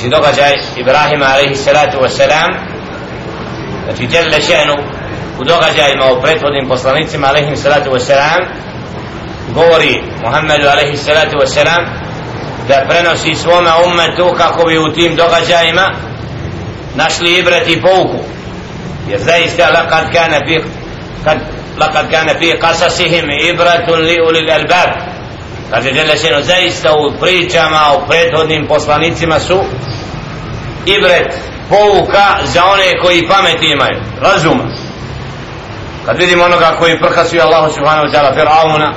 znači događaj Ibrahima alaihi salatu wasalam znači djelile šenu u događajima u prethodnim poslanicima alaihi salatu wasalam govori Muhammedu alaihi salatu wasalam da prenosi svome ummetu kako bi u tim događajima našli ibret i pouku. Jer zaista lakad kane fi kad lakad kane fi kasasihim ibratun li ulil albab. Kaže djelile šenu zaista u pričama u prethodnim poslanicima su ibret pouka za one koji pameti imaju. Razuma kad vidimo onoga koji prkasuje Allahu subhanahu wa ta'ala Fir'auna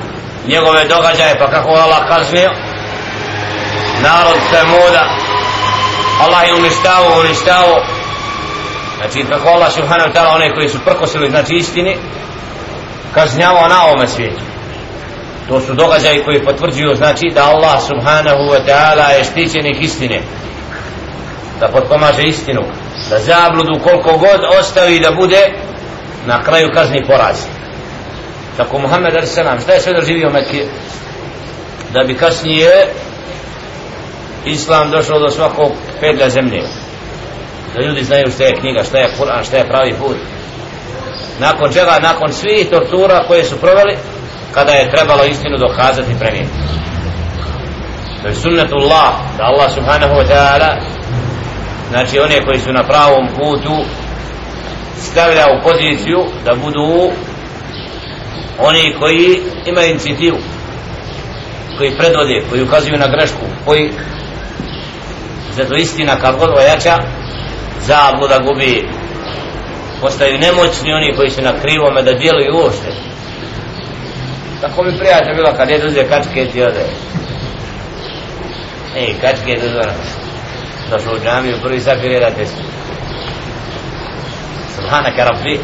njegove događaje pa kako Allah kaznio narod Samuda Allah je uništavao uništavao. Znači kako Allah subhanahu wa ta'ala one koji su prkosili znači istini kažnjavao na ovome svijetu. To su događaji koji potvrđuju znači da Allah subhanahu wa ta'ala je štićenih istine da potpomaže istinu da zabludu koliko god ostavi da bude na kraju kazni poraz tako Muhammed a.s. šta je sve doživio Mekke? Da bi kasnije Islam došao do svakog pedlja zemlje. Da ljudi znaju šta je knjiga šta je Kur'an, šta je pravi put. Nakon čega, nakon svih tortura koje su proveli kada je trebalo istinu dokazati i prenijeti. To je sunnetullah da Allah subhanahu wa ta'ala znači one koji su na pravom putu stavlja u poziciju da budu oni koji imaju inicijativu koji predvode, koji ukazuju na grešku koji zato istina kad god ojača zabluda gubi. Postaju nemoćni oni koji su na krivome da djeluju uošte tako mi prijatelj bilo kad je duze kačke ti ode. Ej kačke je duze došlo u džamiju prvi sakri da te subhanaka rabbi.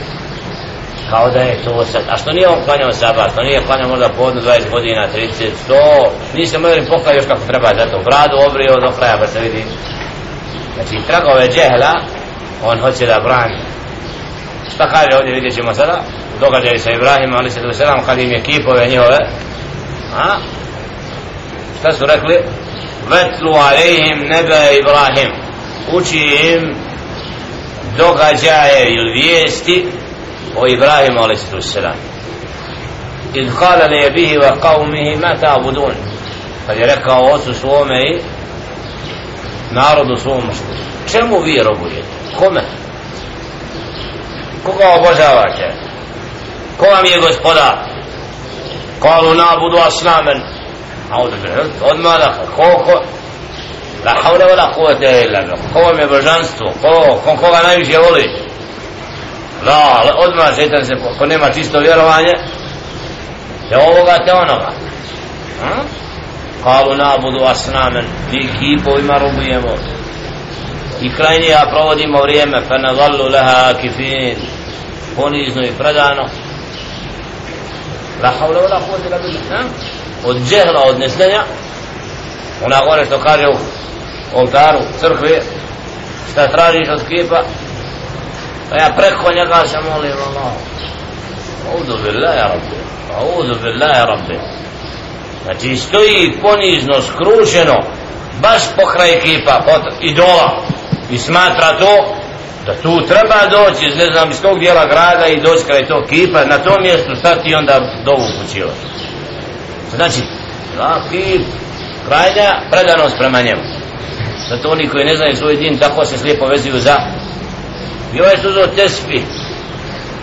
Kao da je to sad. A što nije on klanjao sabat što nije klanjao možda podnu 20 godina 30 100 nisi mojeri pokaj još kako treba zato bradu obrio do kraja pa se vidi. Znači tragove džehla on hoće da brani. Šta kaže ovdje vidjet ćemo sada. Događaj sa Ibrahima, ali se tu sedam kad im je kipove njihove. A? Šta su rekli? vetlu alejhim nebe Ibrahim uči im događaje ili vijesti o Ibrahimu a.s. إذ قال لأبيه وقومه ما تعبدون kad je rekao ocu svome i narodu svom čemu vi robujete kome koga obožavate ko vam je gospodar kalu nabudu asnamen odmah da ko ko la havle vola kuvete illa billah. Ko vam je božanstvo? Ko, ko koga najviše voli? La odmah šetan se ko nema čisto vjerovanje te ovoga te onoga. Kalu nabudu asnamen ti kipovima robujemo i krajnije ja provodimo vrijeme fa nadallu leha kifin ponizno i predano. La havle vola kuvete illa billah od džehla od neznanja ona gore što kaže u oltaru crkve šta tražiš od kipa pa ja preko njega se molim ono, Allah audu billah ja rabbi audu billah ja rabbi. Znači stoji ponizno skrušeno baš pokraj kipa pod idola. I smatra to da tu treba doći iz ne znam iz kog dijela grada i doći kraj tog kipa na tom mjestu stati onda dovu kućiva znači da kip krajnja predanost prema njemu. Zato oni koji ne znaju svoj din tako se slijepo vezuju za i ovaj suzo tespi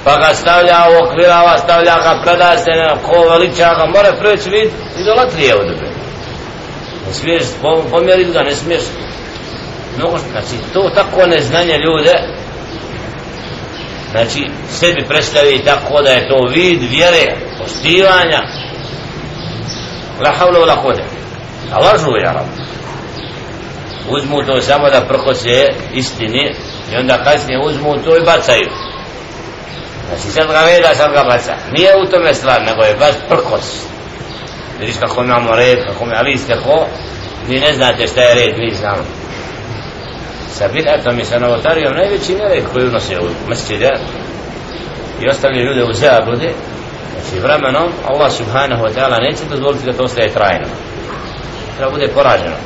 pa ga stavlja u okvirava stavlja ga preda se na ko veliča ga mora preći vid idolatrije od tebe. Ne smiješ pomjeriti ga ne smiješ. Mnogo znači to tako neznanje ljude znači sebi predstavi tako da je to vid vjere postivanja la havla la kode a lažu ja rab. Uzmu to samo da prohoće istini i onda kasnije uzmu to i bacaju. Znači sad ga veda sad ga baca. Nije u tome stvar nego je baš prkos. Vidiš kako imamo red kako mi ali ste ko? Vi ne znate šta je red mi znamo. Sa bid'atom i sa novotarijom najveći nered koji unose u mesčide i ostali ljude u zablude znači vremenom Allah subhanahu wa ta'ala neće dozvoliti da to ostaje trajno treba bude poraženo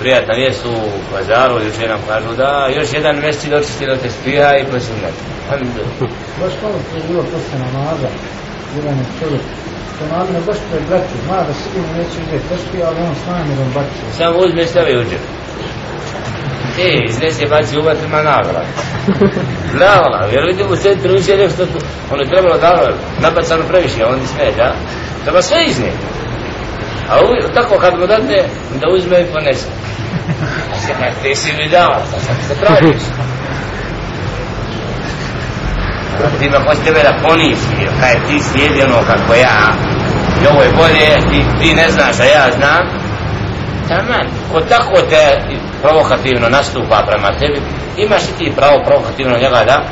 prijatna vijest u bazaru, juče nam kažu da još jedan mjesec očistili od tespiha i posunnati. Baš malo to je bilo posle namaza, jedan je čovjek, to baš pred braću, zna da sigurno neće uzeti tespih, ali on s namjerom bacio. Samo uzme i stavi u džep. E, iznese baci uvat ima nagrad. Na ona, jer vidim u centru više nešto tu. Ono je trebalo da nabacano previše, on ti smeta. Treba sve iznijeti. A u, tako kad mu date, da uzme i ponese. A se ti si mi dao, pa sad se tražiš. Ti me hoće tebe da ponisi, kaj ti slijedi ono kako ja. I ovo je bolje, ti, ti ne znaš, a ja znam. Taman, ko tako te provokativno nastupa prema tebi, imaš i ti pravo provokativno njega da,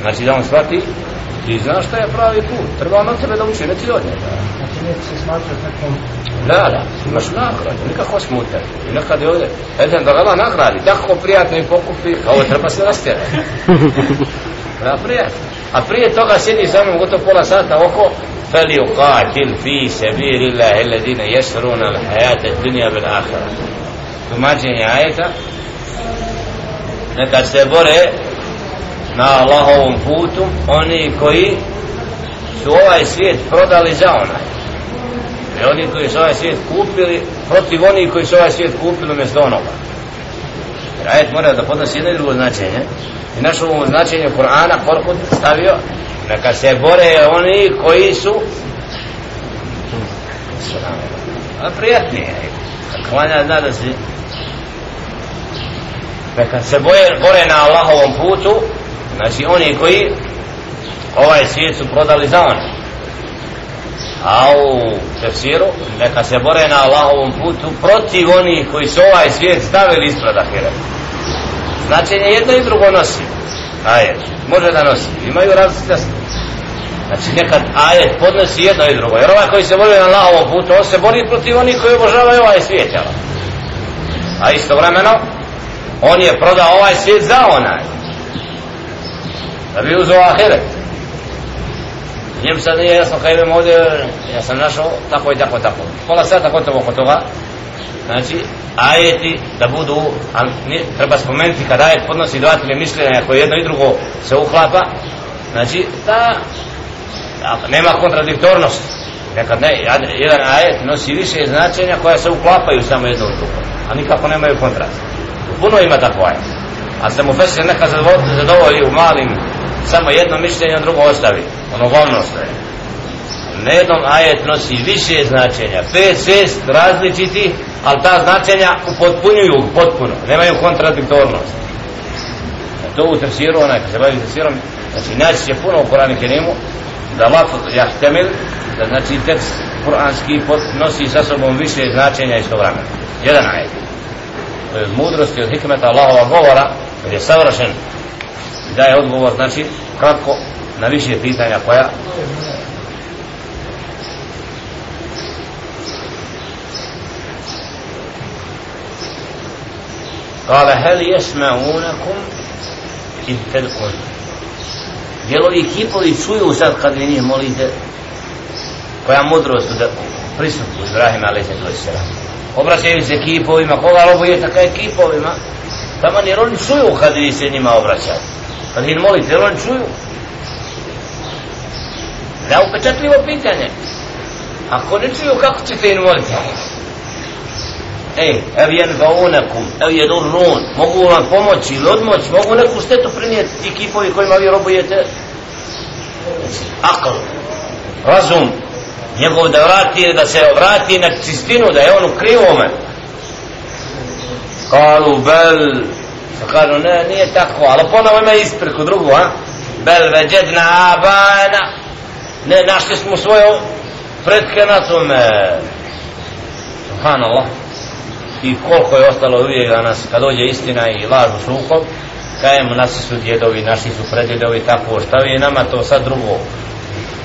znači da on shvati, ti znaš šta je pravi put, treba on od tebe da uči, ne ti od njega. Znači neće se smatrati nekom... Da, da, imaš nagradu, nikako smute. I nekad je ovdje, jedan da ga nagradi, tako prijatno i pokupi, a ovo treba se rastjerati. Da, prijatno. A prije toga sjedi sa mnom gotovo pola sata oko, فليقاتل في سبيل الله الذين يسرون الحياة الدنيا بالآخرة tumačenje ajeta neka se bore na Allahovom putu oni koji su ovaj svijet prodali za onaj i oni koji su ovaj svijet kupili protiv onih koji su ovaj svijet kupili umjesto onoga jer ajet mora da podnosi jedno i drugo značenje i našo ovo značenje Kur'ana Korkut stavio? Neka se bore oni koji su a prijatnije klanja zna da si neka se boje, bore na Allahovom putu znači oni koji ovaj svijet su prodali za on a u tefsiru neka se bore na Allahovom putu protiv onih koji su ovaj svijet stavili ispred ahire značenje jedno i drugo nosi. Ajet. Može da nosi. Imaju različite znači nekad ajet podnosi jedno i drugo. Jer ovaj koji se bori na Allahovom putu on se bori protiv onih koji obožavaju ovaj svijet a istovremeno on je prodao ovaj svijet za onaj. Da bi uzeo ahiret. Njem sad nije jasno kaj idem ovdje ja sam našao tako i tako tako. Pola sata gotovo oko toga znači ajeti da budu a ne, treba spomenuti kada ajet podnosi dva tri mišljenja koje jedno i drugo se uklapa znači da nema kontradiktornosti nekad ne, jedan ajet nosi više značenja koja se uklapaju samo jedno u drugo a nikako nemaju kontrast. Puno ima tako ajet a se mu fesir neka zadovolji u malim samo jedno mišljenje a drugo ostavi ono glavno ostaje na jednom ajet nosi više značenja. Pet, šest različiti ali ta značenja upotpunjuju potpuno, nemaju kontradiktornost. To u tefsiru onaj kad se bavi tefsirom znači naći će puno u Koranu Kerimu da lafot jahtemil da znači tekst kuranski nosi sa sobom više značenja istovremeno. Jedan ajet. To je mudrosti od hikmeta Allahova govora jer je savršen daje odgovor znači kratko na više pitanja koja قال هل يسمعونكم إذ تدعون Jel ovi kipovi čuju sad kad vi njih molite koja mudrost da prisutku Ibrahima alaih sallam obraćaju se kipovima koga robuje tako je kipovima tamo jer oni čuju kad vi se njima obraćate kad ih molite jer oni čuju da je upečatljivo pitanje ako ne čuju kako ćete im moliti Ej, ev jen vaunakum, ev jedurrun, mogu vam pomoći ili odmoći, mogu neku štetu prinijeti ti kipovi kojima vi robujete. Akal, razum, njegov da vrati, da se vrati na čistinu, da je on u krivome. Kalu, bel, pa kažu, ne, nije tako, ali ponovo ima ispreku drugu, a? Bel veđedna abana, ne, našli smo svoje predke na tome. Subhanallah i koliko je ostalo uvijek da nas kad dođe istina i laž u sukob kajemo nasi su djedovi, naši su predjedovi tako šta vi nama to sad drugo?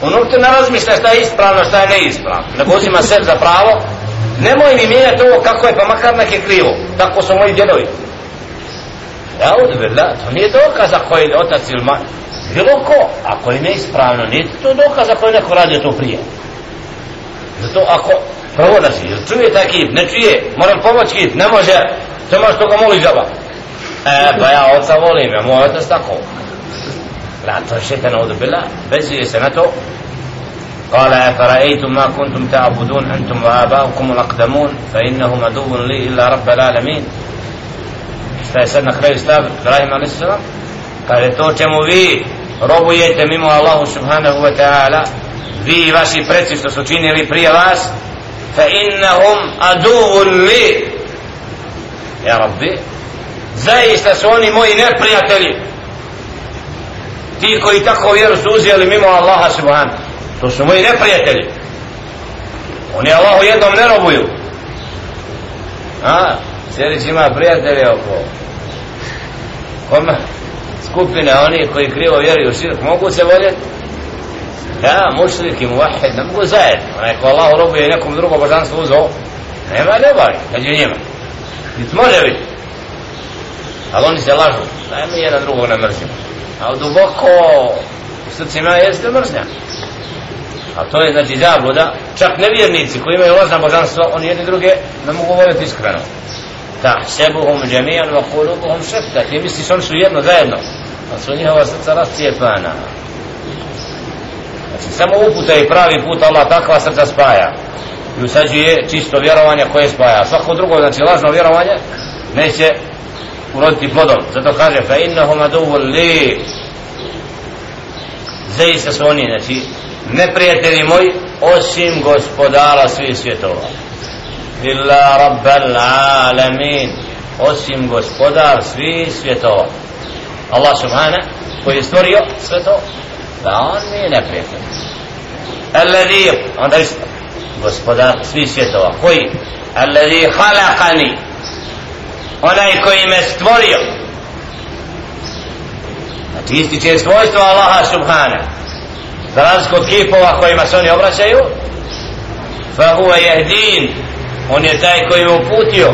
Ono te ne razmišlja šta je ispravno šta je neispravno. Nego uzima sve za pravo nemoj mi mijenjati ovo kako je pa makar nek je krivo. Tako su moji djedovi. Ja udbe, da, to nije dokaz ako je otac ili ma bilo ko, ako je neispravno nije to dokaz ako je neko radio to prije. Zato ako provoda si, jer čuje taj kip, ne čuje, moram pomoć kip, ne može, što ga toga moliš E, pa ja oca volim, ja moj otac tako. Na to šete na odbila, bezuje se na to. Kala, a faraeitum ma kuntum ta'abudun, antum wa abavkum lakdamun, fa innahum aduvun li illa rabbal alamin. Šta je sad na kraju stav, Ibrahim a.s. Kada to čemu vi robujete mimo Allahu subhanahu wa ta'ala, vi i vaši preci što su činili prije vas, fa innahum aduvun li ja rabbi zaista su oni moji neprijatelji. Ti koji tako vjeru su uzeli mimo Allaha subhanahu. To su moji neprijatelji. Oni Allahu jednom ne robuju. A Sjedić ima prijatelje oko. Kome? Skupine oni koji krivo vjeruju širk mogu se voljeti? Ja mušrik i muvahid ne mogu zajedno. Onaj ko Allah robuje nekom drugom božanstvu uzo nema ljubavi među njima. Nit može biti. Ali oni se lažu. Daj mi jedan drugog ne mrzimo. A duboko u srcima jeste mrznja. A to je znači zabluda. Čak nevjernici koji imaju lažna božanstva oni jedni druge ne mogu voljeti iskreno. Tahsebuhum jami'an wa qulubuhum shatta ti misliš oni su jedno zajedno a su njihova srca rascijepana znači samo uputa i pravi put Allah takva srca spaja. I usađuje čisto vjerovanje koje spaja. Svako drugo znači lažno vjerovanje neće uroditi plodom. Zato kaže fa innahum aduvu li zaista su oni znači neprijatelji moji osim gospodara svih svjetova. Illa rabbal alamin. Osim gospodar svih svjetova. Allah subhana koji je stvorio sve to da on mi je neprijatelj. Alladhi onda isto gospodar svih svjetova. Koji? Alladhi halakani onaj koji me stvorio. Znači ističe svojstvo Allaha subhana za razliku od kipova kojima se oni obraćaju fa huwa yahdin. On je taj koji me uputio.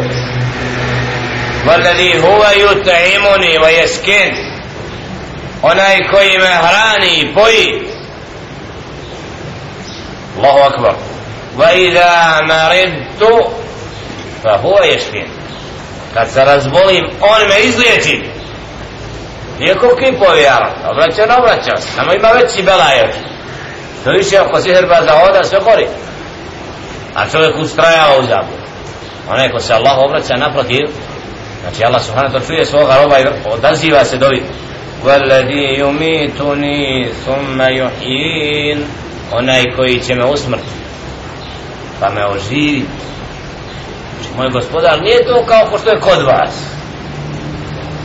Valladhi huwa yut'imuni wa yaskin onaj koji me hrani i poji. Allahu akbar. Wa idha maridtu fa huwa yashfin. Kad se razbolim on me izliječi. Iako kipovi ja, obraća na obraća, samo ima veći belajev. To više ako si hrba oda, sve gori. A čovjek ustrajao u zabu onaj ko se Allah obraća naprotiv znači Allah subhanahu to čuje svoga roba i odaziva se dovi والذي يميتني ثم يحيين onaj koji će me usmrti pa me oživi znači, moj gospodar nije to kao ko što je kod vas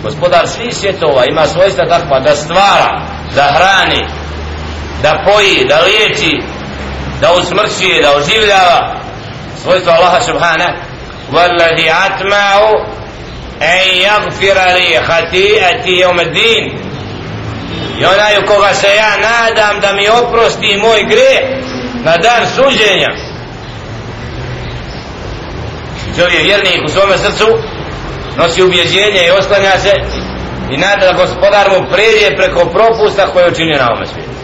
gospodar svih svjetova ima svojstva takva da stvara da hrani da poji, da liječi da usmrćuje, da oživljava svojstvo Allaha subhana والذي أطمع أن يغفر لي خطيئتي يوم الدين i onaj koga se ja nadam da mi oprosti moj gre na dan suđenja. Čovjek vjernik u svome srcu nosi ubjeđenje i oslanja se i nada da gospodar mu pređe preko propusta koje učinio na ovome svijetu.